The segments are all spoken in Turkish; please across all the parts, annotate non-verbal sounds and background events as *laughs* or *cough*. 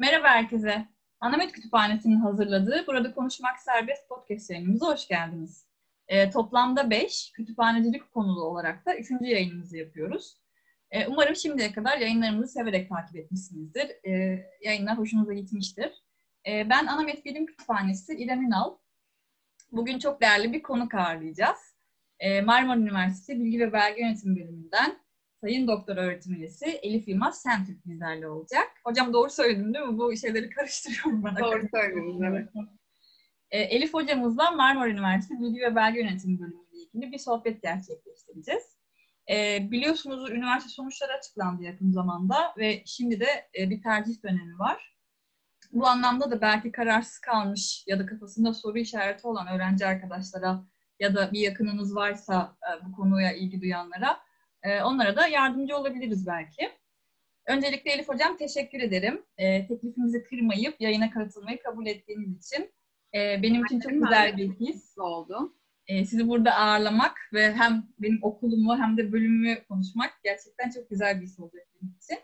Merhaba herkese. Anamet Kütüphanesi'nin hazırladığı Burada Konuşmak Serbest podcast yayınımıza hoş geldiniz. E, toplamda 5 kütüphanecilik konulu olarak da 3. yayınımızı yapıyoruz. E, umarım şimdiye kadar yayınlarımızı severek takip etmişsinizdir. E, yayınlar hoşunuza gitmiştir. E, ben Anamet Bilim Kütüphanesi İrem Ünal. Bugün çok değerli bir konu ağırlayacağız. E, Marmara Üniversitesi Bilgi ve Belge Yönetimi bölümünden Sayın Doktor Öğretim Üyesi Elif Yılmaz Sentürk bizlerle olacak. Hocam doğru söyledim değil mi? Bu şeyleri karıştırıyorum bana. Doğru söylediniz evet. *laughs* E, Elif hocamızla Marmara Üniversitesi Bilgi ve Belge Yönetimi bölümüyle ilgili bir sohbet gerçekleştireceğiz. E, biliyorsunuz üniversite sonuçları açıklandı yakın zamanda ve şimdi de e, bir tercih dönemi var. Bu anlamda da belki kararsız kalmış ya da kafasında soru işareti olan öğrenci arkadaşlara ya da bir yakınınız varsa e, bu konuya ilgi duyanlara e, onlara da yardımcı olabiliriz belki. Öncelikle Elif Hocam teşekkür ederim. E, teklifimizi kırmayıp yayına katılmayı kabul ettiğiniz için. E, benim için çok güzel bir his oldu. E, sizi burada ağırlamak ve hem benim okulumu hem de bölümümü konuşmak gerçekten çok güzel bir his olacak benim için.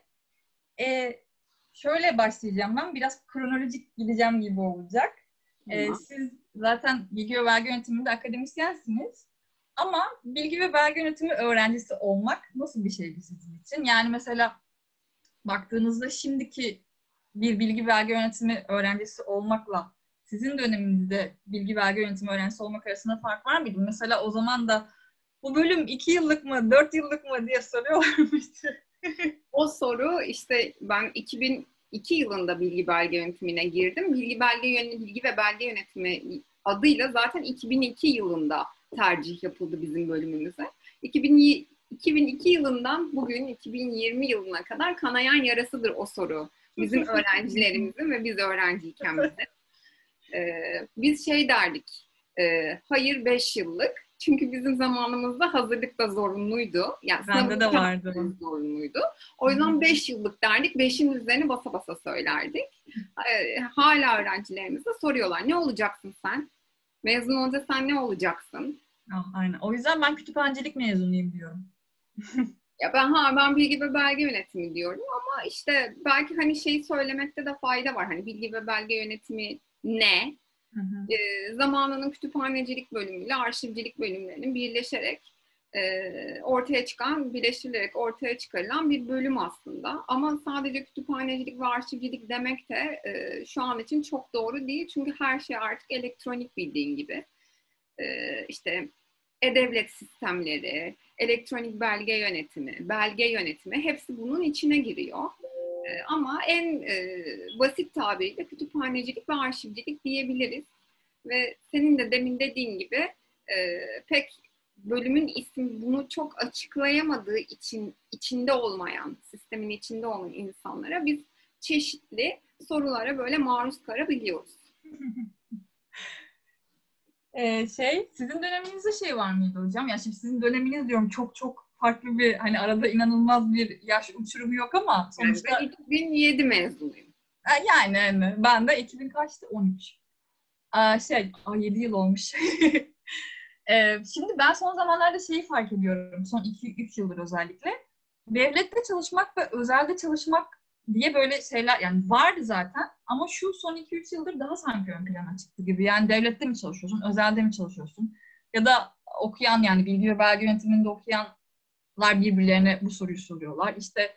E, şöyle başlayacağım ben. Biraz kronolojik gideceğim gibi olacak. E, siz zaten bilgi ve belge yönetiminde akademisyensiniz. Ama bilgi ve belge yönetimi öğrencisi olmak nasıl bir şeydi sizin için? Yani mesela baktığınızda şimdiki bir bilgi belge yönetimi öğrencisi olmakla sizin döneminizde bilgi belge yönetimi öğrencisi olmak arasında fark var mıydı? Mesela o zaman da bu bölüm iki yıllık mı, dört yıllık mı diye soruyorlar *laughs* mıydı? o soru işte ben 2002 yılında bilgi belge yönetimine girdim. Bilgi belge yönetimi, bilgi ve belge yönetimi adıyla zaten 2002 yılında tercih yapıldı bizim bölümümüze. 2000, 2002 yılından bugün 2020 yılına kadar kanayan yarasıdır o soru. Bizim *laughs* öğrencilerimizin ve biz öğrenciyken bize. Ee, biz şey derdik, e, hayır 5 yıllık. Çünkü bizim zamanımızda hazırlık da zorunluydu. Yani Bende de vardı. Zorunluydu. O yüzden 5 yıllık derdik. 5'in üzerine basa basa söylerdik. Ee, hala öğrencilerimize soruyorlar. Ne olacaksın sen? Mezun olunca sen ne olacaksın? Ah, aynen. O yüzden ben kütüphanecilik mezunuyum diyorum. *laughs* ya ben ha ben bilgi ve belge yönetimi diyorum ama işte belki hani şeyi söylemekte de fayda var. Hani bilgi ve belge yönetimi ne? Hı hı. E, zamanının kütüphanecilik bölümüyle arşivcilik bölümlerinin birleşerek e, ortaya çıkan, birleştirilerek ortaya çıkarılan bir bölüm aslında. Ama sadece kütüphanecilik ve arşivcilik demek de e, şu an için çok doğru değil. Çünkü her şey artık elektronik bildiğin gibi. E, işte e-devlet sistemleri, elektronik belge yönetimi, belge yönetimi hepsi bunun içine giriyor. E, ama en e, basit tabiriyle kütüphanecilik ve arşivcilik diyebiliriz. Ve senin de demin dediğin gibi e, pek bölümün ismi bunu çok açıklayamadığı için içinde olmayan, sistemin içinde olan insanlara biz çeşitli sorulara böyle maruz kalabiliyoruz. *laughs* ee, şey, sizin döneminizde şey var mıydı hocam? Ya şimdi sizin döneminiz diyorum çok çok farklı bir hani arada inanılmaz bir yaş uçurumu yok ama sonuçta... Ben 2007 mezunuyum. Yani, yani ben de 2000 kaçtı? 13. Ee, şey, ay 7 yıl olmuş. *laughs* Ee, şimdi ben son zamanlarda şeyi fark ediyorum. Son 2-3 yıldır özellikle. Devlette çalışmak ve özelde çalışmak diye böyle şeyler yani vardı zaten ama şu son 2-3 yıldır daha sanki ön plana çıktı gibi. Yani devlette mi çalışıyorsun, özelde mi çalışıyorsun? Ya da okuyan yani bilgi ve belge yönetiminde okuyanlar birbirlerine bu soruyu soruyorlar. İşte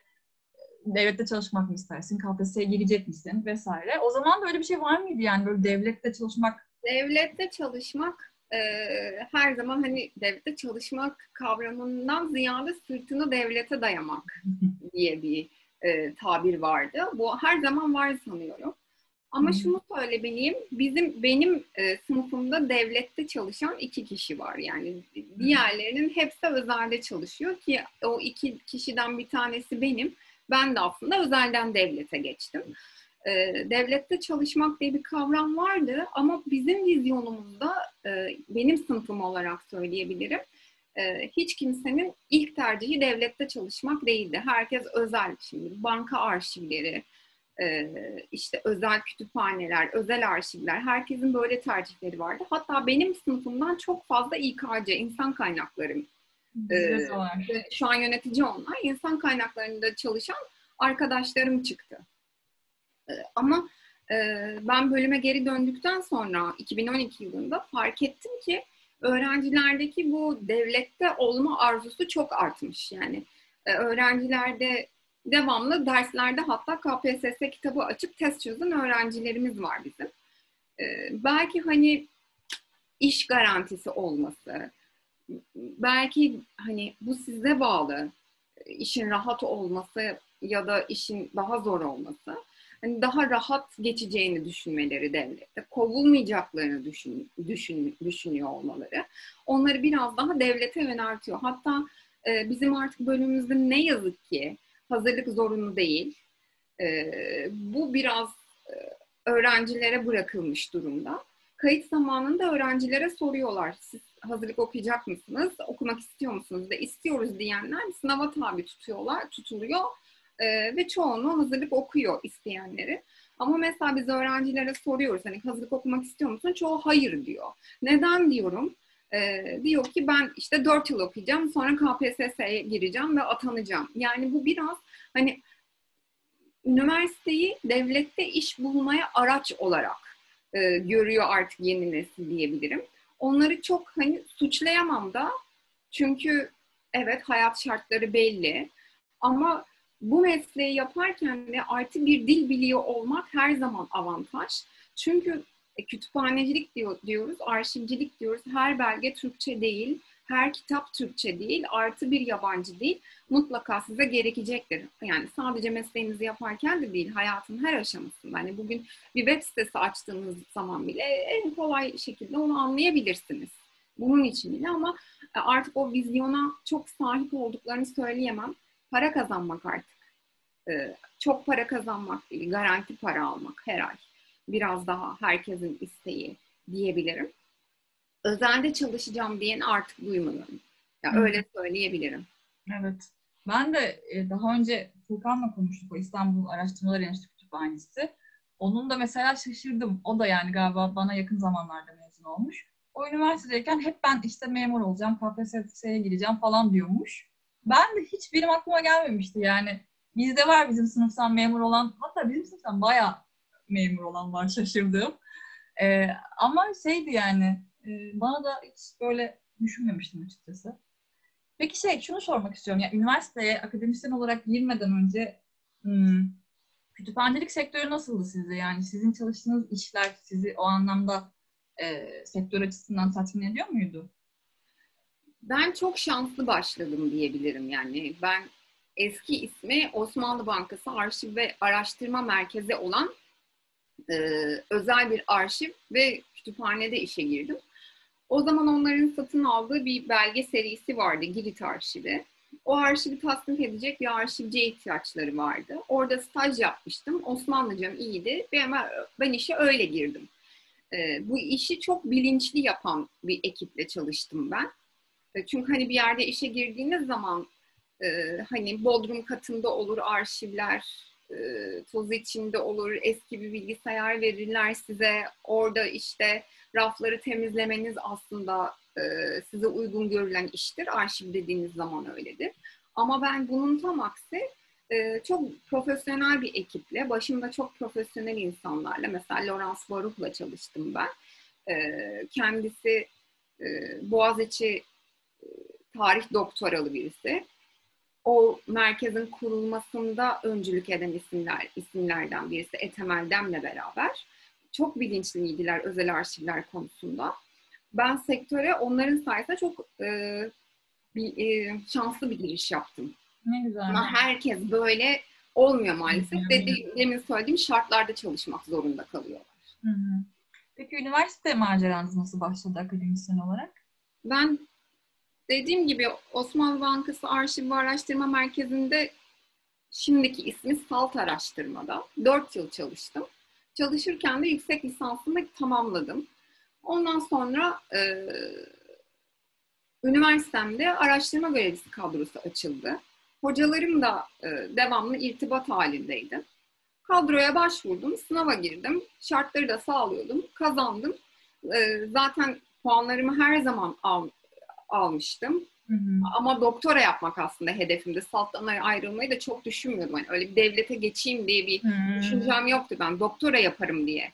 devlette çalışmak mı istersin, KPSS'ye girecek misin vesaire. O zaman da öyle bir şey var mıydı yani böyle devlette çalışmak? Devlette çalışmak e, her zaman hani devlette çalışmak kavramından ziyade sırtını devlete dayamak *laughs* diye bir e, tabir vardı. Bu her zaman var sanıyorum. Ama şunu söylemeliyim, bizim benim e, sınıfımda devlette çalışan iki kişi var. Yani diğerlerinin hepsi özelde çalışıyor ki o iki kişiden bir tanesi benim. Ben de aslında özelden devlete geçtim e, devlette çalışmak diye bir kavram vardı ama bizim vizyonumuzda benim sınıfım olarak söyleyebilirim. E, hiç kimsenin ilk tercihi devlette çalışmak değildi. Herkes özel şimdi banka arşivleri, e, işte özel kütüphaneler, özel arşivler, herkesin böyle tercihleri vardı. Hatta benim sınıfımdan çok fazla İKC, insan kaynakları, e, şu an yönetici onlar, insan kaynaklarında çalışan arkadaşlarım çıktı. ama ben bölüme geri döndükten sonra 2012 yılında fark ettim ki öğrencilerdeki bu devlette olma arzusu çok artmış. Yani öğrencilerde devamlı derslerde hatta KPSS kitabı açıp test çözen öğrencilerimiz var bizim. Belki hani iş garantisi olması, belki hani bu size bağlı işin rahat olması ya da işin daha zor olması hani daha rahat geçeceğini düşünmeleri devlette, kovulmayacaklarını düşün, düşün, düşünüyor olmaları onları biraz daha devlete yöneltiyor. Hatta e, bizim artık bölümümüzde ne yazık ki hazırlık zorunlu değil. E, bu biraz e, öğrencilere bırakılmış durumda. Kayıt zamanında öğrencilere soruyorlar. Siz hazırlık okuyacak mısınız? Okumak istiyor musunuz? De istiyoruz diyenler sınava tabi tutuyorlar, tutuluyor e, ve çoğunluğu hazırlık okuyor isteyenleri. Ama mesela biz öğrencilere soruyoruz hani hazırlık okumak istiyor musun? Çoğu hayır diyor. Neden diyorum? E, diyor ki ben işte 4 yıl okuyacağım sonra KPSS'ye gireceğim ve atanacağım. Yani bu biraz hani üniversiteyi devlette iş bulmaya araç olarak e, görüyor artık yeni nesil diyebilirim. Onları çok hani suçlayamam da çünkü evet hayat şartları belli ama bu mesleği yaparken de artı bir dil biliyor olmak her zaman avantaj. Çünkü e, kütüphanecilik diyor, diyoruz, arşivcilik diyoruz. Her belge Türkçe değil, her kitap Türkçe değil, artı bir yabancı değil. Mutlaka size gerekecektir. Yani sadece mesleğinizi yaparken de değil, hayatın her aşamasında. Hani bugün bir web sitesi açtığınız zaman bile en kolay şekilde onu anlayabilirsiniz. Bunun için bile ama e, artık o vizyona çok sahip olduklarını söyleyemem para kazanmak artık. Ee, çok para kazanmak değil, garanti para almak her ay. Biraz daha herkesin isteği diyebilirim. Özelde çalışacağım diyen artık. Ya yani öyle söyleyebilirim. Evet. Ben de e, daha önce Furkan'la konuştuk o İstanbul Araştırmalar Enstitüsü Kütüphanesi. Onun da mesela şaşırdım. O da yani galiba bana yakın zamanlarda mezun olmuş. O üniversitedeyken hep ben işte memur olacağım, KPSS'ye gireceğim falan diyormuş. Ben de hiç benim aklıma gelmemişti yani. Bizde var bizim sınıftan memur olan, hatta bizim sınıftan bayağı memur olan var şaşırdığım. Ee, ama şeydi yani, e, bana da hiç böyle düşünmemiştim açıkçası. Peki şey, şunu sormak istiyorum. Yani üniversiteye akademisyen olarak girmeden önce hmm, kütüphanecilik sektörü nasıldı sizde? Yani sizin çalıştığınız işler sizi o anlamda e, sektör açısından tatmin ediyor muydu? Ben çok şanslı başladım diyebilirim yani. Ben eski ismi Osmanlı Bankası Arşiv ve Araştırma Merkezi olan e, özel bir arşiv ve kütüphanede işe girdim. O zaman onların satın aldığı bir belge serisi vardı, Girit Arşivi. O arşivi tasnif edecek bir arşivciye ihtiyaçları vardı. Orada staj yapmıştım. Osmanlıcam iyiydi ve ben, ben işe öyle girdim. E, bu işi çok bilinçli yapan bir ekiple çalıştım ben. E, çünkü hani bir yerde işe girdiğiniz zaman e, hani bodrum katında olur arşivler, e, toz içinde olur, eski bir bilgisayar verirler size. Orada işte rafları temizlemeniz aslında e, size uygun görülen iştir. Arşiv dediğiniz zaman öyledir. Ama ben bunun tam aksi e, çok profesyonel bir ekiple, başımda çok profesyonel insanlarla, mesela Laurence Baruch'la çalıştım ben. E, kendisi e, Boğaziçi tarih doktoralı birisi. O merkezin kurulmasında öncülük eden isimler, isimlerden birisi Etemel Dem'le beraber. Çok bilinçliydiler özel arşivler konusunda. Ben sektöre onların sayesinde çok e, bir, e, şanslı bir giriş yaptım. Ne güzel. Ama herkes böyle olmuyor maalesef. Dediğim, demin söylediğim şartlarda çalışmak zorunda kalıyorlar. Hı hı. Peki üniversite maceranız nasıl başladı akademisyen olarak? Ben dediğim gibi Osmanlı Bankası Arşiv ve Araştırma Merkezi'nde şimdiki ismi SALT Araştırma'da 4 yıl çalıştım. Çalışırken de yüksek lisansımı tamamladım. Ondan sonra e, üniversitemde araştırma görevlisi kadrosu açıldı. Hocalarım da e, devamlı irtibat halindeydi. Kadroya başvurdum, sınava girdim, şartları da sağlıyordum, kazandım. E, zaten puanlarımı her zaman al, almıştım. Hı hı. Ama doktora yapmak aslında hedefimdi. Salttan ayrılmayı da çok düşünmüyordum. Yani öyle bir devlete geçeyim diye bir hı. düşüncem yoktu ben. Doktora yaparım diye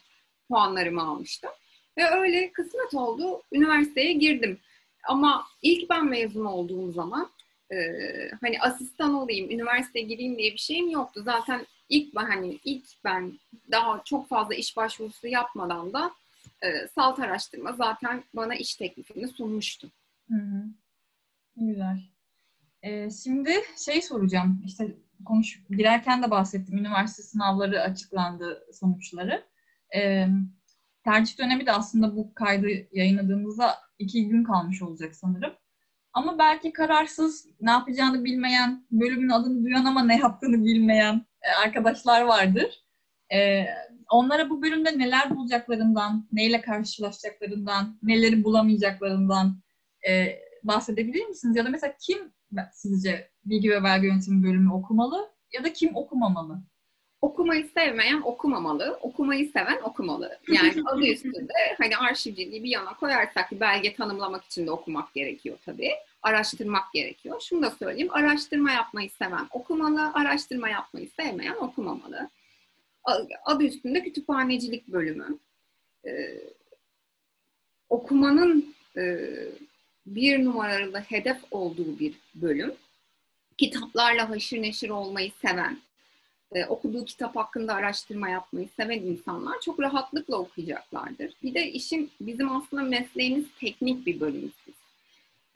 puanlarımı almıştım. Ve öyle kısmet oldu. Üniversiteye girdim. Ama ilk ben mezun olduğum zaman e, hani asistan olayım, üniversiteye gireyim diye bir şeyim yoktu. Zaten ilk ben hani ilk ben daha çok fazla iş başvurusu yapmadan da e, salt araştırma zaten bana iş teklifini sunmuştu. Hı hı. Güzel. Ee, şimdi şey soracağım. İşte konuş girerken de bahsettim. Üniversite sınavları açıklandı sonuçları. Ee, tercih dönemi de aslında bu kaydı yayınladığımızda iki gün kalmış olacak sanırım. Ama belki kararsız, ne yapacağını bilmeyen, bölümün adını duyan ama ne yaptığını bilmeyen e, arkadaşlar vardır. Ee, onlara bu bölümde neler bulacaklarından, neyle karşılaşacaklarından, neleri bulamayacaklarından e, bahsedebilir misiniz? Ya da mesela kim sizce bilgi ve belge yönetimi bölümü okumalı ya da kim okumamalı? Okumayı sevmeyen okumamalı, okumayı seven okumalı. Yani *laughs* adı üstünde hani arşivciliği bir yana koyarsak belge tanımlamak için de okumak gerekiyor tabii. Araştırmak gerekiyor. Şunu da söyleyeyim, araştırma yapmayı seven okumalı, araştırma yapmayı sevmeyen okumamalı. Adı üstünde kütüphanecilik bölümü. Ee, okumanın e, bir numaralı hedef olduğu bir bölüm. Kitaplarla haşır neşir olmayı seven, e, okuduğu kitap hakkında araştırma yapmayı seven insanlar çok rahatlıkla okuyacaklardır. Bir de işin bizim aslında mesleğimiz teknik bir bölüm.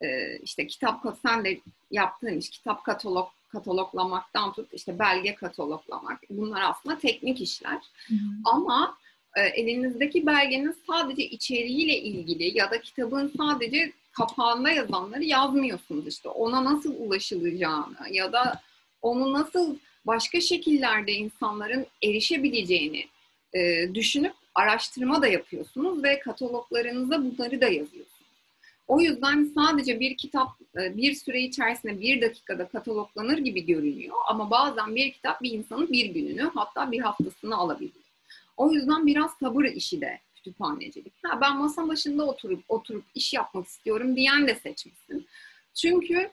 E, işte kitap sen de yaptığın iş kitap katalog kataloglamaktan tut işte belge kataloglamak bunlar aslında teknik işler. Hı hı. Ama e, elinizdeki belgenin sadece içeriğiyle ilgili ya da kitabın sadece kapağında yazanları yazmıyorsunuz işte ona nasıl ulaşılacağını ya da onu nasıl başka şekillerde insanların erişebileceğini e, düşünüp araştırma da yapıyorsunuz ve kataloglarınıza bunları da yazıyorsunuz. O yüzden sadece bir kitap e, bir süre içerisinde bir dakikada kataloglanır gibi görünüyor ama bazen bir kitap bir insanın bir gününü hatta bir haftasını alabilir. O yüzden biraz sabır işi de kütüphanecilik. Ha, ben masa başında oturup oturup iş yapmak istiyorum diyen de seçmişsin. Çünkü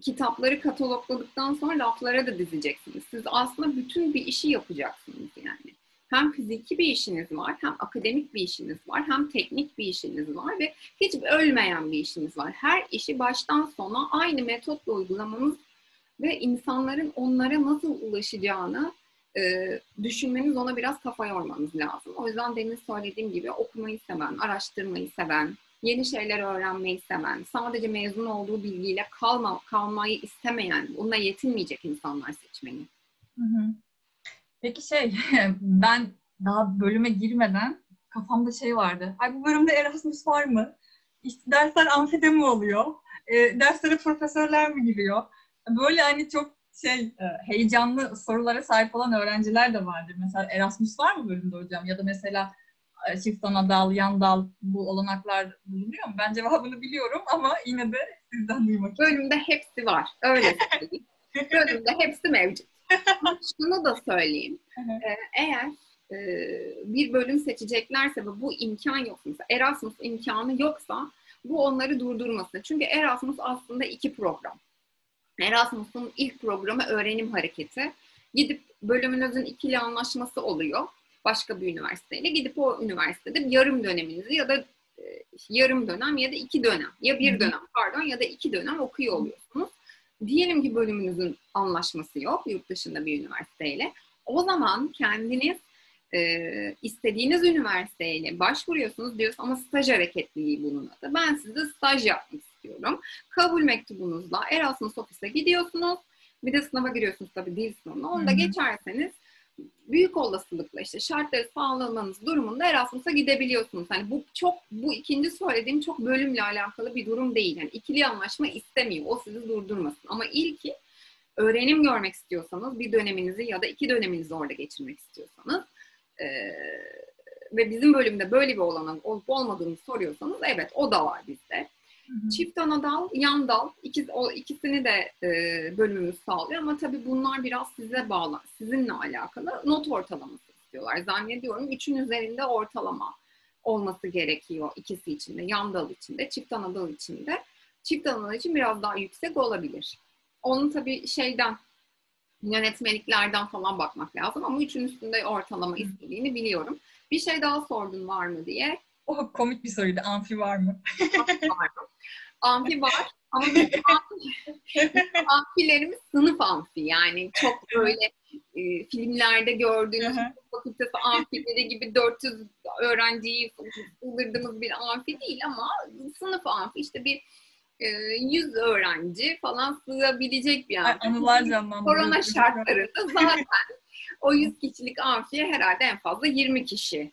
kitapları katalogladıktan sonra raflara da dizeceksiniz. Siz aslında bütün bir işi yapacaksınız yani. Hem fiziki bir işiniz var, hem akademik bir işiniz var, hem teknik bir işiniz var ve hiç ölmeyen bir işiniz var. Her işi baştan sona aynı metotla uygulamanız ve insanların onlara nasıl ulaşacağını e, düşünmeniz, ona biraz kafa yormanız lazım. O yüzden demin söylediğim gibi okumayı seven, araştırmayı seven, yeni şeyler öğrenmeyi seven, sadece mezun olduğu bilgiyle kalma, kalmayı istemeyen, bununla yetinmeyecek insanlar seçmeni. Peki şey, *laughs* ben daha bölüme girmeden kafamda şey vardı. Ay bu bölümde Erasmus var mı? İşte dersler amfide mi oluyor? E, derslere profesörler mi giriyor? Böyle hani çok şey heyecanlı sorulara sahip olan öğrenciler de vardır. Mesela Erasmus var mı bölümde hocam? Ya da mesela e, çift ana dal, yan dal bu olanaklar bulunuyor mu? Ben cevabını biliyorum ama yine de sizden duymak. Bölümde hepsi var. Öyle *laughs* Bölümde hepsi mevcut. Şunu da söyleyeyim. Ee, eğer e, bir bölüm seçeceklerse ve bu imkan yoksa, Erasmus imkanı yoksa bu onları durdurmasın. Çünkü Erasmus aslında iki program. Erasmus'un ilk programı öğrenim hareketi. Gidip bölümünüzün ikili anlaşması oluyor başka bir üniversiteyle. Gidip o üniversitede yarım döneminizi ya da e, yarım dönem ya da iki dönem ya bir dönem pardon ya da iki dönem okuyor oluyorsunuz. Diyelim ki bölümünüzün anlaşması yok yurt dışında bir üniversiteyle. O zaman kendiniz e, istediğiniz üniversiteyle başvuruyorsunuz diyorsunuz ama staj hareketliliği bunun adı. Ben size staj yapmak istiyorum. Kabul mektubunuzla Erasmus ofise gidiyorsunuz. Bir de sınava giriyorsunuz tabii dil sınavına. Onu da geçerseniz büyük olasılıkla işte şartları sağlamanız durumunda Erasmus'a gidebiliyorsunuz. Hani bu çok bu ikinci söylediğim çok bölümle alakalı bir durum değil. Yani ikili anlaşma istemiyor. O sizi durdurmasın. Ama ilki öğrenim görmek istiyorsanız bir döneminizi ya da iki döneminizi orada geçirmek istiyorsanız e, ve bizim bölümde böyle bir olanak olup olmadığını soruyorsanız evet o da var bizde. Hı Çift ana dal, yan dal iki, o ikisini de e, bölümümüz sağlıyor ama tabii bunlar biraz size bağlı, sizinle alakalı not ortalaması istiyorlar. Zannediyorum üçün üzerinde ortalama olması gerekiyor ikisi içinde, yan dal içinde, çift ana dal içinde. çift alan için biraz daha yüksek olabilir. Onun tabii şeyden yönetmeliklerden falan bakmak lazım ama üçün üstünde ortalama istediğini biliyorum. Bir şey daha sordun var mı diye. Oh komik bir soruydu. Amfi var mı? Amfi var? Amfi var ama bizim *laughs* amfilerimiz sınıf amfi yani çok böyle e, filmlerde gördüğünüz fakültesi amfileri gibi 400 öğrenciyi sığdırdığımız bir amfi değil ama sınıf amfi işte bir 100 öğrenci falan sığabilecek bir amfi. Anılar canlandı. Korona şartlarında zaten o 100 kişilik amfiye herhalde en fazla 20 kişi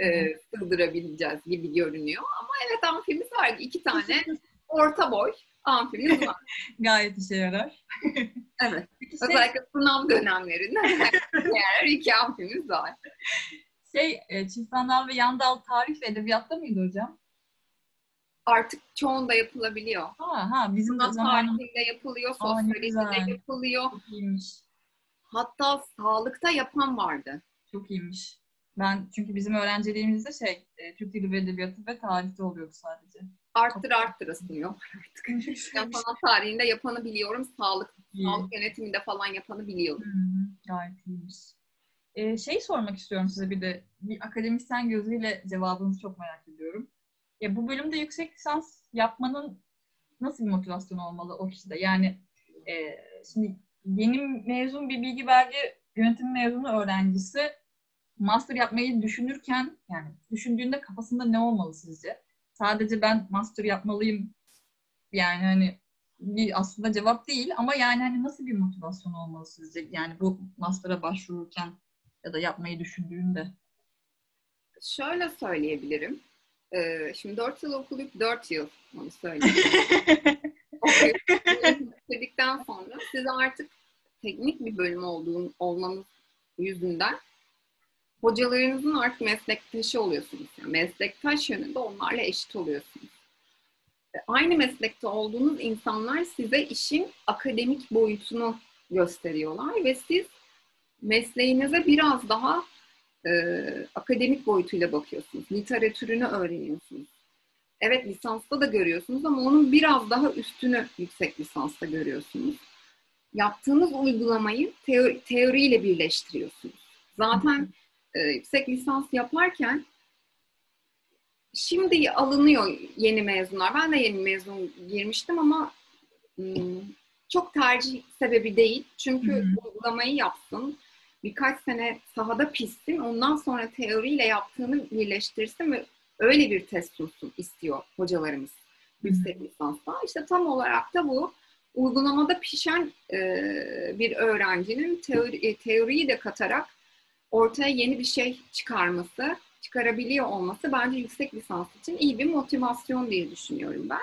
e, sığdırabileceğiz gibi görünüyor. Ama evet amfimiz var. iki tane *laughs* orta boy amfimiz *laughs* var. Gayet işe yarar. *laughs* evet. Peki şey- Özellikle sınav dönemlerinde diğer iki amfimiz var. Şey, çift dal ve yan dal tarih ve edebiyatta mıydı hocam? Artık çoğunda yapılabiliyor. Ha, ha bizim de zamanında yapılıyor, sosyolojide yapılıyor. Çok iyiymiş. Hatta sağlıkta yapan vardı. Çok iyiymiş. Ben çünkü bizim öğrenciliğimizde şey e, Türk Dili ve Edebiyatı ve tarihte oluyordu sadece. Arttır arttır ısınıyor artık. *laughs* ben sanat tarihinde yapanı biliyorum. Sağlık, İyi. sağlık yönetiminde falan yapanı biliyorum. Hı-hı. Gayet iyiymiş. Ee, şey sormak istiyorum size bir de. Bir akademisyen gözüyle cevabınızı çok merak ediyorum. Ya bu bölümde yüksek lisans yapmanın nasıl bir motivasyon olmalı o kişide? Yani e, şimdi yeni mezun bir bilgi belge yönetim mezunu öğrencisi master yapmayı düşünürken yani düşündüğünde kafasında ne olmalı sizce? Sadece ben master yapmalıyım yani hani bir aslında cevap değil ama yani hani nasıl bir motivasyon olmalı sizce? Yani bu master'a başvururken ya da yapmayı düşündüğünde. Şöyle söyleyebilirim. Ee, şimdi 4 yıl okuyup 4 yıl onu *laughs* söyleyeyim. Okuduktan sonra siz artık teknik bir bölüm olduğun, olmanız yüzünden hocalarınızın artık meslektaşı oluyorsunuz. Yani meslektaş yönünde onlarla eşit oluyorsunuz. Aynı meslekte olduğunuz insanlar size işin akademik boyutunu gösteriyorlar ve siz mesleğinize biraz daha e, akademik boyutuyla bakıyorsunuz. Literatürünü öğreniyorsunuz. Evet lisansta da görüyorsunuz ama onun biraz daha üstünü yüksek lisansta görüyorsunuz. Yaptığınız uygulamayı teori, teoriyle birleştiriyorsunuz. Zaten e, yüksek lisans yaparken şimdi alınıyor yeni mezunlar. Ben de yeni mezun girmiştim ama hmm, çok tercih sebebi değil. Çünkü hı uygulamayı yapsın, birkaç sene sahada pişsin, ondan sonra teoriyle yaptığını birleştirsin ve öyle bir test sunsun istiyor hocalarımız yüksek lisansta. İşte tam olarak da bu uygulamada pişen e, bir öğrencinin teori, e, teoriyi de katarak ortaya yeni bir şey çıkarması, çıkarabiliyor olması bence yüksek lisans için iyi bir motivasyon diye düşünüyorum ben.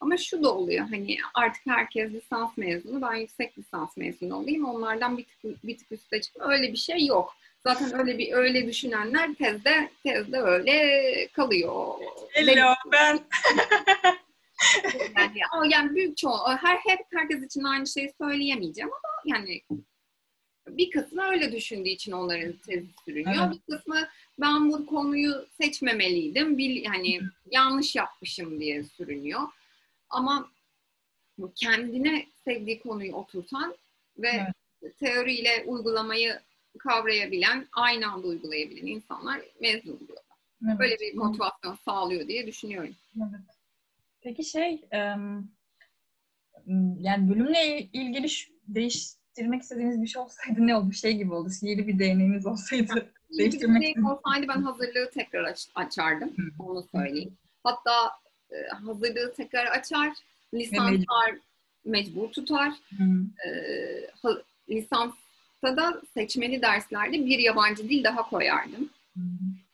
Ama şu da oluyor hani artık herkes lisans mezunu, ben yüksek lisans mezunu olayım, onlardan bir tık, bir tık üstte çıkıp öyle bir şey yok. Zaten öyle bir öyle düşünenler tezde tezde öyle kalıyor. Hello ben. yani, yani büyük çoğu her hep herkes için aynı şeyi söyleyemeyeceğim ama yani bir kısmı öyle düşündüğü için onların tezi sürünüyor. Evet. Bir kısmı ben bu konuyu seçmemeliydim. Bir, hani yanlış yapmışım diye sürünüyor. Ama kendine sevdiği konuyu oturtan ve evet. teoriyle uygulamayı kavrayabilen, aynı anda uygulayabilen insanlar mezun oluyorlar. Evet. Böyle bir motivasyon sağlıyor diye düşünüyorum. Evet. Peki şey, yani bölümle ilgili değiş değiştirmek istediğiniz bir şey olsaydı ne olur? Şey gibi oldu. Sihirli bir değneğiniz olsaydı. değiştirmek bir olsaydı ben hazırlığı tekrar aç, açardım. Onu söyleyeyim. Hatta e, hazırlığı tekrar açar. Lisanslar mecbur tutar. E, ha, lisansta da seçmeli derslerde bir yabancı dil daha koyardım. Hı.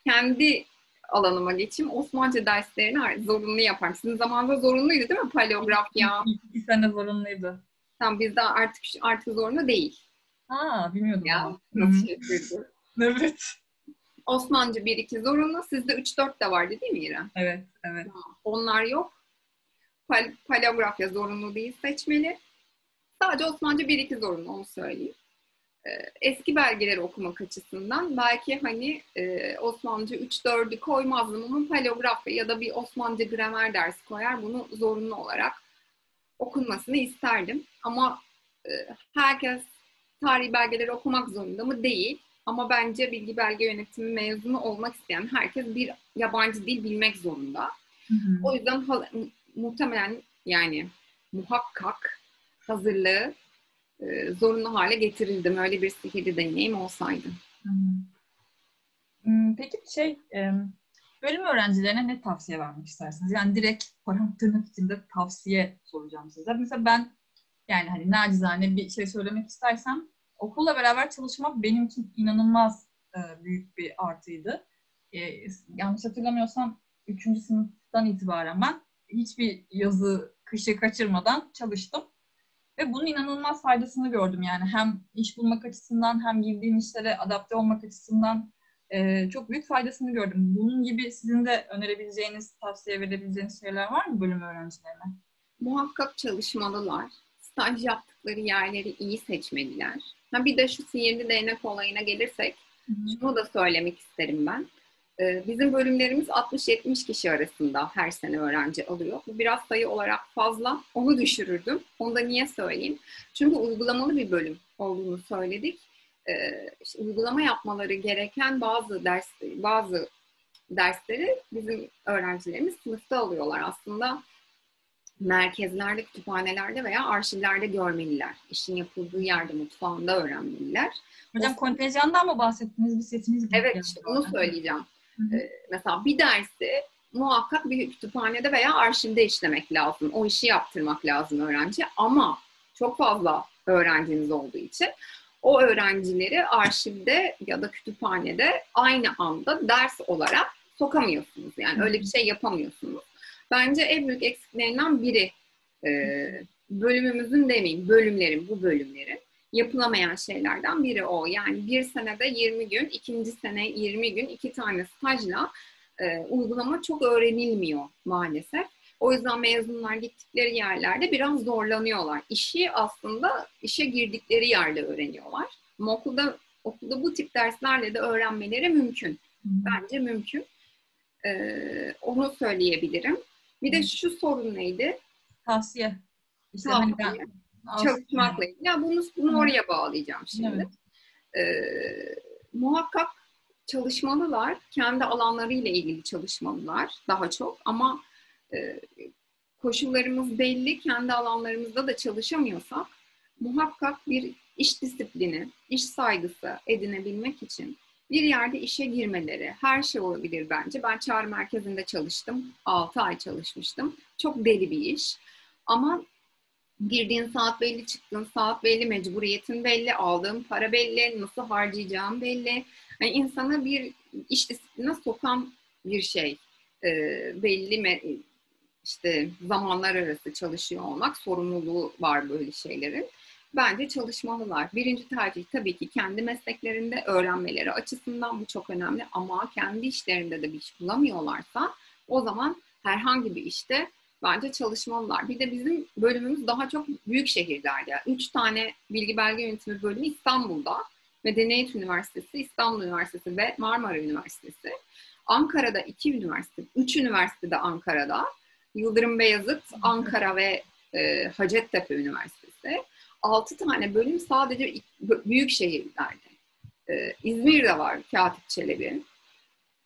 Kendi alanıma geçeyim. Osmanlıca derslerini zorunlu yaparım. Sizin zamanında zorunluydu değil mi? Paleografya. İki sene zorunluydu. Tam bizde artık artık zorunlu değil. Ha bilmiyordum. Ya nasıl şey *laughs* Evet. Osmanlıca 1-2 zorunlu. Sizde 3-4 de vardı değil mi İrem? Evet, evet. Onlar yok. Pal paleografya zorunlu değil seçmeli. Sadece Osmanlıca 1-2 zorunlu onu söyleyeyim. Ee, eski belgeleri okumak açısından belki hani e, Osmanlıca 3-4'ü koymazdım ama paleografya ya da bir Osmanlıca gramer dersi koyar bunu zorunlu olarak okunmasını isterdim. Ama e, herkes tarihi belgeleri okumak zorunda mı? Değil. Ama bence bilgi belge yönetimi mezunu olmak isteyen herkes bir yabancı dil bilmek zorunda. Hı hı. O yüzden muhtemelen yani muhakkak hazırlığı e, zorunlu hale getirildim. Öyle bir sihirli deneyim olsaydı. Hı hmm, Peki şey, bölüm öğrencilerine ne tavsiye vermek istersiniz? Yani direkt parmak tırnak içinde tavsiye soracağım size. Mesela ben yani hani nacizane bir şey söylemek istersem okulla beraber çalışmak benim için inanılmaz e, büyük bir artıydı. E, yanlış hatırlamıyorsam 3. sınıftan itibaren ben hiçbir yazı, kışı kaçırmadan çalıştım. Ve bunun inanılmaz faydasını gördüm yani. Hem iş bulmak açısından hem girdiğim işlere adapte olmak açısından e, çok büyük faydasını gördüm. Bunun gibi sizin de önerebileceğiniz, tavsiye verebileceğiniz şeyler var mı bölüm öğrencilerine? Muhakkak çalışmalılar. Staj yaptıkları yerleri iyi seçmeliler. Ha bir de şu sihirli değnek olayına gelirsek, Hı-hı. şunu da söylemek isterim ben. Ee, bizim bölümlerimiz 60-70 kişi arasında her sene öğrenci alıyor. Bu biraz sayı olarak fazla. Onu düşürürdüm. Onu da niye söyleyeyim? Çünkü uygulamalı bir bölüm olduğunu söyledik. Ee, işte uygulama yapmaları gereken bazı ders bazı dersleri bizim öğrencilerimiz sınıfta alıyorlar. Aslında merkezlerde, kütüphanelerde veya arşivlerde görmeliler. İşin yapıldığı yerde, mutfağında öğrenmeliler. Hocam o, kontenjandan mı bahsettiniz? Bir setiniz gibi. Evet, işte onu söyleyeceğim. Ee, mesela bir dersi muhakkak bir kütüphanede veya arşivde işlemek lazım. O işi yaptırmak lazım öğrenci. Ama çok fazla öğrenciniz olduğu için o öğrencileri arşivde ya da kütüphanede aynı anda ders olarak sokamıyorsunuz. Yani öyle bir şey yapamıyorsunuz. Bence en büyük eksiklerinden biri e, bölümümüzün demeyeyim, bölümlerin, bu bölümlerin yapılamayan şeylerden biri o. Yani bir senede 20 gün, ikinci sene 20 gün, iki tane stajla e, uygulama çok öğrenilmiyor maalesef. O yüzden mezunlar gittikleri yerlerde biraz zorlanıyorlar. İşi aslında işe girdikleri yerde öğreniyorlar. Ama okulda okulda bu tip derslerle de öğrenmeleri mümkün. Bence mümkün. Ee, onu söyleyebilirim. Bir de şu sorun neydi? Tavsiye. İşte Tavsiye. Hani ben çalışmakla ilgili. Ya bunu, bunu oraya bağlayacağım şimdi. Evet. Ee, muhakkak çalışmalılar. Kendi alanlarıyla ilgili çalışmalılar daha çok ama e, koşullarımız belli. Kendi alanlarımızda da çalışamıyorsak muhakkak bir iş disiplini, iş saygısı edinebilmek için bir yerde işe girmeleri, her şey olabilir bence. Ben çağrı merkezinde çalıştım. 6 ay çalışmıştım. Çok deli bir iş. Ama girdiğin saat belli, çıktığın saat belli, mecburiyetin belli, aldığın para belli, nasıl harcayacağın belli. Yani insana bir iş disipline sokan bir şey. E, belli me- işte zamanlar arası çalışıyor olmak, sorumluluğu var böyle şeylerin. Bence çalışmalılar. Birinci tercih tabii ki kendi mesleklerinde öğrenmeleri açısından bu çok önemli ama kendi işlerinde de bir iş bulamıyorlarsa o zaman herhangi bir işte bence çalışmalılar. Bir de bizim bölümümüz daha çok büyük şehirlerde. Üç tane bilgi belge yönetimi bölümü İstanbul'da. Medeniyet Üniversitesi, İstanbul Üniversitesi ve Marmara Üniversitesi. Ankara'da iki üniversite, üç üniversite de Ankara'da. Yıldırım Beyazıt, Ankara ve e, Hacettepe Üniversitesi. Altı tane bölüm sadece büyük şehirlerde. Ee, İzmir'de var Katip Çelebi.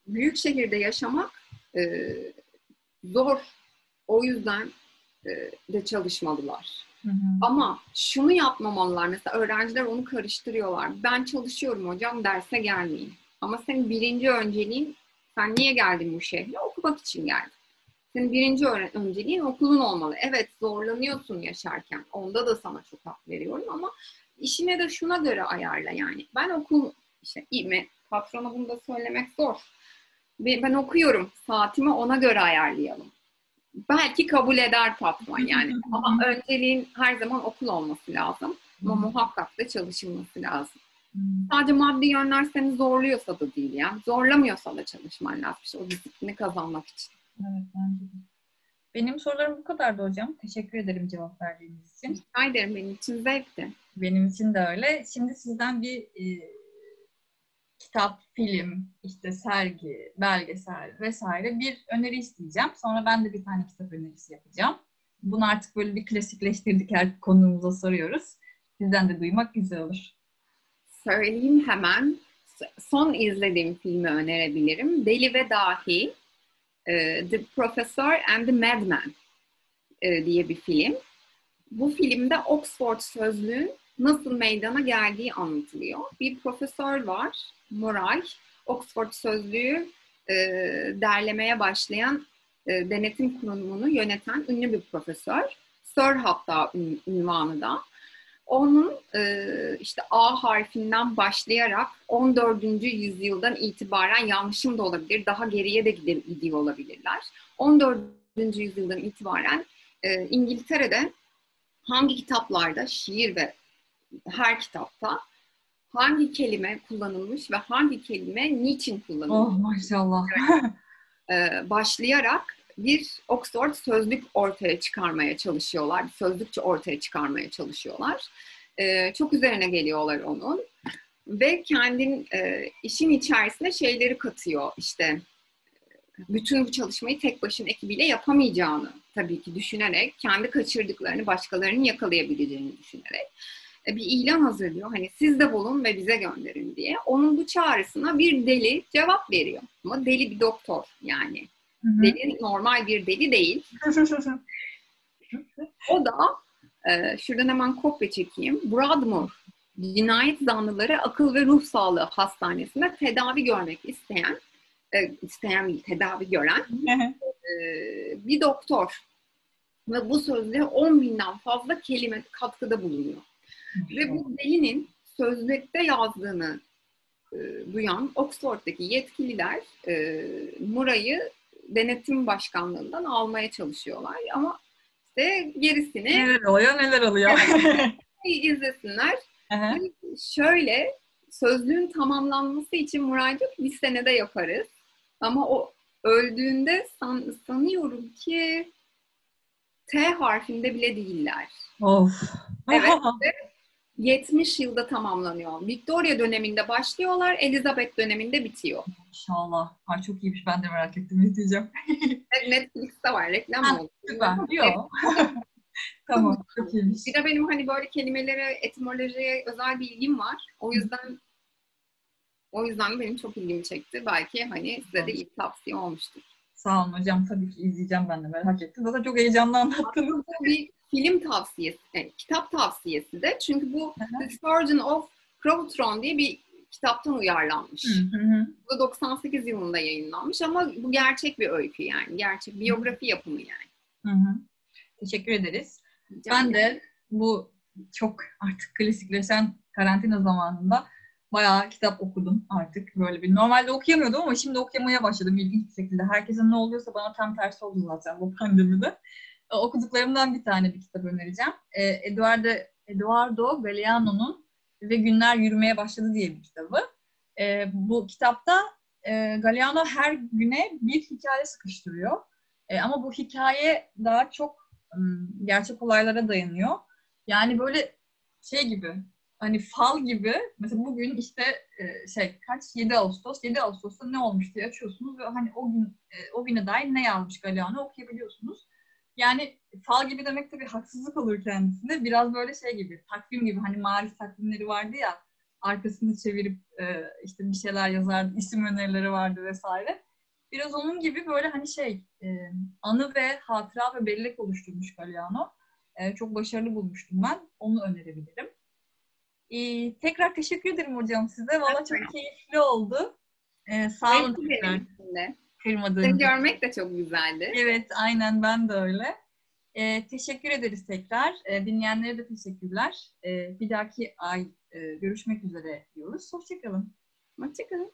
Büyük şehirde yaşamak e, zor o yüzden e, de çalışmalılar. Hı hı. Ama şunu yapmamalılar. Mesela öğrenciler onu karıştırıyorlar. Ben çalışıyorum hocam derse gelmeyin. Ama senin birinci önceliğin sen niye geldin bu şehre? Okumak için geldin. Senin birinci önceliğin okulun olmalı. Evet zorlanıyorsun yaşarken. Onda da sana çok hak veriyorum ama işine de şuna göre ayarla yani. Ben okul işte iyi mi? Patrona bunu da söylemek zor. Ben okuyorum. Saatimi ona göre ayarlayalım belki kabul eder patron yani. *laughs* Ama önceliğin her zaman okul olması lazım. Ama muhakkak da çalışılması lazım. Sadece maddi yönler seni zorluyorsa da değil ya. Zorlamıyorsa da çalışman lazım. İşte o disiplini kazanmak için. Evet bence de. Benim sorularım bu kadardı hocam. Teşekkür ederim cevap verdiğiniz için. Rica ederim. Benim için zevkti. Benim için de öyle. Şimdi sizden bir e, kitap, film, işte sergi, belgesel vesaire bir öneri isteyeceğim. Sonra ben de bir tane kitap önerisi yapacağım. bunu artık böyle bir klasikleştirdik her konuğumuza soruyoruz. Sizden de duymak güzel olur. Söyleyeyim hemen. Son izlediğim filmi önerebilirim. Deli ve Dahi. E, the Professor and the Madman e, diye bir film. Bu filmde Oxford sözlüğün nasıl meydana geldiği anlatılıyor. Bir profesör var, Moray. Oxford sözlüğü e, derlemeye başlayan e, denetim kurumunu yöneten ünlü bir profesör. Sir hatta ünvanı da. Onun e, işte A harfinden başlayarak 14. yüzyıldan itibaren yanlışım da olabilir, daha geriye de gidiyor olabilirler. 14. yüzyıldan itibaren e, İngiltere'de hangi kitaplarda şiir ve her kitapta hangi kelime kullanılmış ve hangi kelime niçin kullanılmış? Oh maşallah. *laughs* e, başlayarak bir Oxford sözlük ortaya çıkarmaya çalışıyorlar. Bir sözlükçe ortaya çıkarmaya çalışıyorlar. E, çok üzerine geliyorlar onun. Ve kendin e, işin içerisine şeyleri katıyor. İşte bütün bu çalışmayı tek başına ekibiyle yapamayacağını tabii ki düşünerek, kendi kaçırdıklarını başkalarının yakalayabileceğini düşünerek e, bir ilan hazırlıyor. Hani siz de bulun ve bize gönderin diye. Onun bu çağrısına bir deli cevap veriyor. Ama deli bir doktor yani. Deli normal bir deli değil. o da e, şuradan hemen kopya çekeyim. Broadmoor cinayet zanlıları akıl ve ruh sağlığı hastanesinde tedavi görmek isteyen e, isteyen tedavi gören e, bir doktor. Ve bu sözde 10 binden fazla kelime katkıda bulunuyor. Ve bu delinin sözlükte yazdığını e, duyan Oxford'daki yetkililer e, Muray'ı denetim başkanlığından almaya çalışıyorlar. Ama işte gerisini... Neler oluyor, neler oluyor. *laughs* izlesinler. Şöyle, sözlüğün tamamlanması için ki bir senede yaparız. Ama o öldüğünde san, sanıyorum ki T harfinde bile değiller. Of. Evet. *laughs* 70 yılda tamamlanıyor. Victoria döneminde başlıyorlar, Elizabeth döneminde bitiyor. İnşallah. Ay çok iyiymiş. Ben de merak ettim. İzleyeceğim. *laughs* Netflix'te var. Reklam mı oldu? Süper. Yok. *laughs* tamam. Çok iyiymiş. Bir de benim hani böyle kelimelere, etimolojiye özel bir ilgim var. O yüzden o yüzden benim çok ilgimi çekti. Belki hani size de ilk tavsiye olmuştur. Sağ olun hocam. Tabii ki izleyeceğim ben de merak ettim. Zaten çok heyecanlı anlattınız. Bir film tavsiyesi, yani kitap tavsiyesi de. Çünkü bu The Surgeon of Crowtron diye bir kitaptan uyarlanmış. Hı hı. Bu 98 yılında yayınlanmış ama bu gerçek bir öykü yani. Gerçek biyografi yapımı yani. Hı hı. Teşekkür ederiz. Rica ben de bu çok artık klasikleşen karantina zamanında bayağı kitap okudum artık böyle bir. Normalde okuyamıyordum ama şimdi okuyamaya başladım ilginç bir şekilde. Herkesin ne oluyorsa bana tam tersi oldu zaten bu pandemide. E, okuduklarımdan bir tane bir kitap önereceğim. E, Eduardo, Eduardo Galeano'nun Ve Günler Yürümeye Başladı diye bir kitabı. E, bu kitapta e, Galeano her güne bir hikaye sıkıştırıyor. E, ama bu hikaye daha çok gerçek olaylara dayanıyor. Yani böyle şey gibi hani fal gibi mesela bugün işte e, şey kaç 7 Ağustos 7 Ağustos'ta ne olmuş diye açıyorsunuz ve hani o gün e, o güne dair ne yazmış Galeano okuyabiliyorsunuz. Yani fal gibi demek tabii haksızlık olur kendisine. Biraz böyle şey gibi takvim gibi hani marif takvimleri vardı ya arkasını çevirip e, işte bir şeyler yazardı, isim önerileri vardı vesaire. Biraz onun gibi böyle hani şey anı ve hatıra ve bellek oluşturmuş Galeano. çok başarılı bulmuştum ben. Onu önerebilirim. Ee, tekrar teşekkür ederim hocam size. Valla çok keyifli oldu. Ee, sağ olun Kırmadığınız görmek de çok güzeldi. Evet, aynen ben de öyle. Ee, teşekkür ederiz tekrar. Ee, dinleyenlere de teşekkürler. Ee, bir dahaki ay e, görüşmek üzere diyoruz. Hoşçakalın. Hoşçakalın.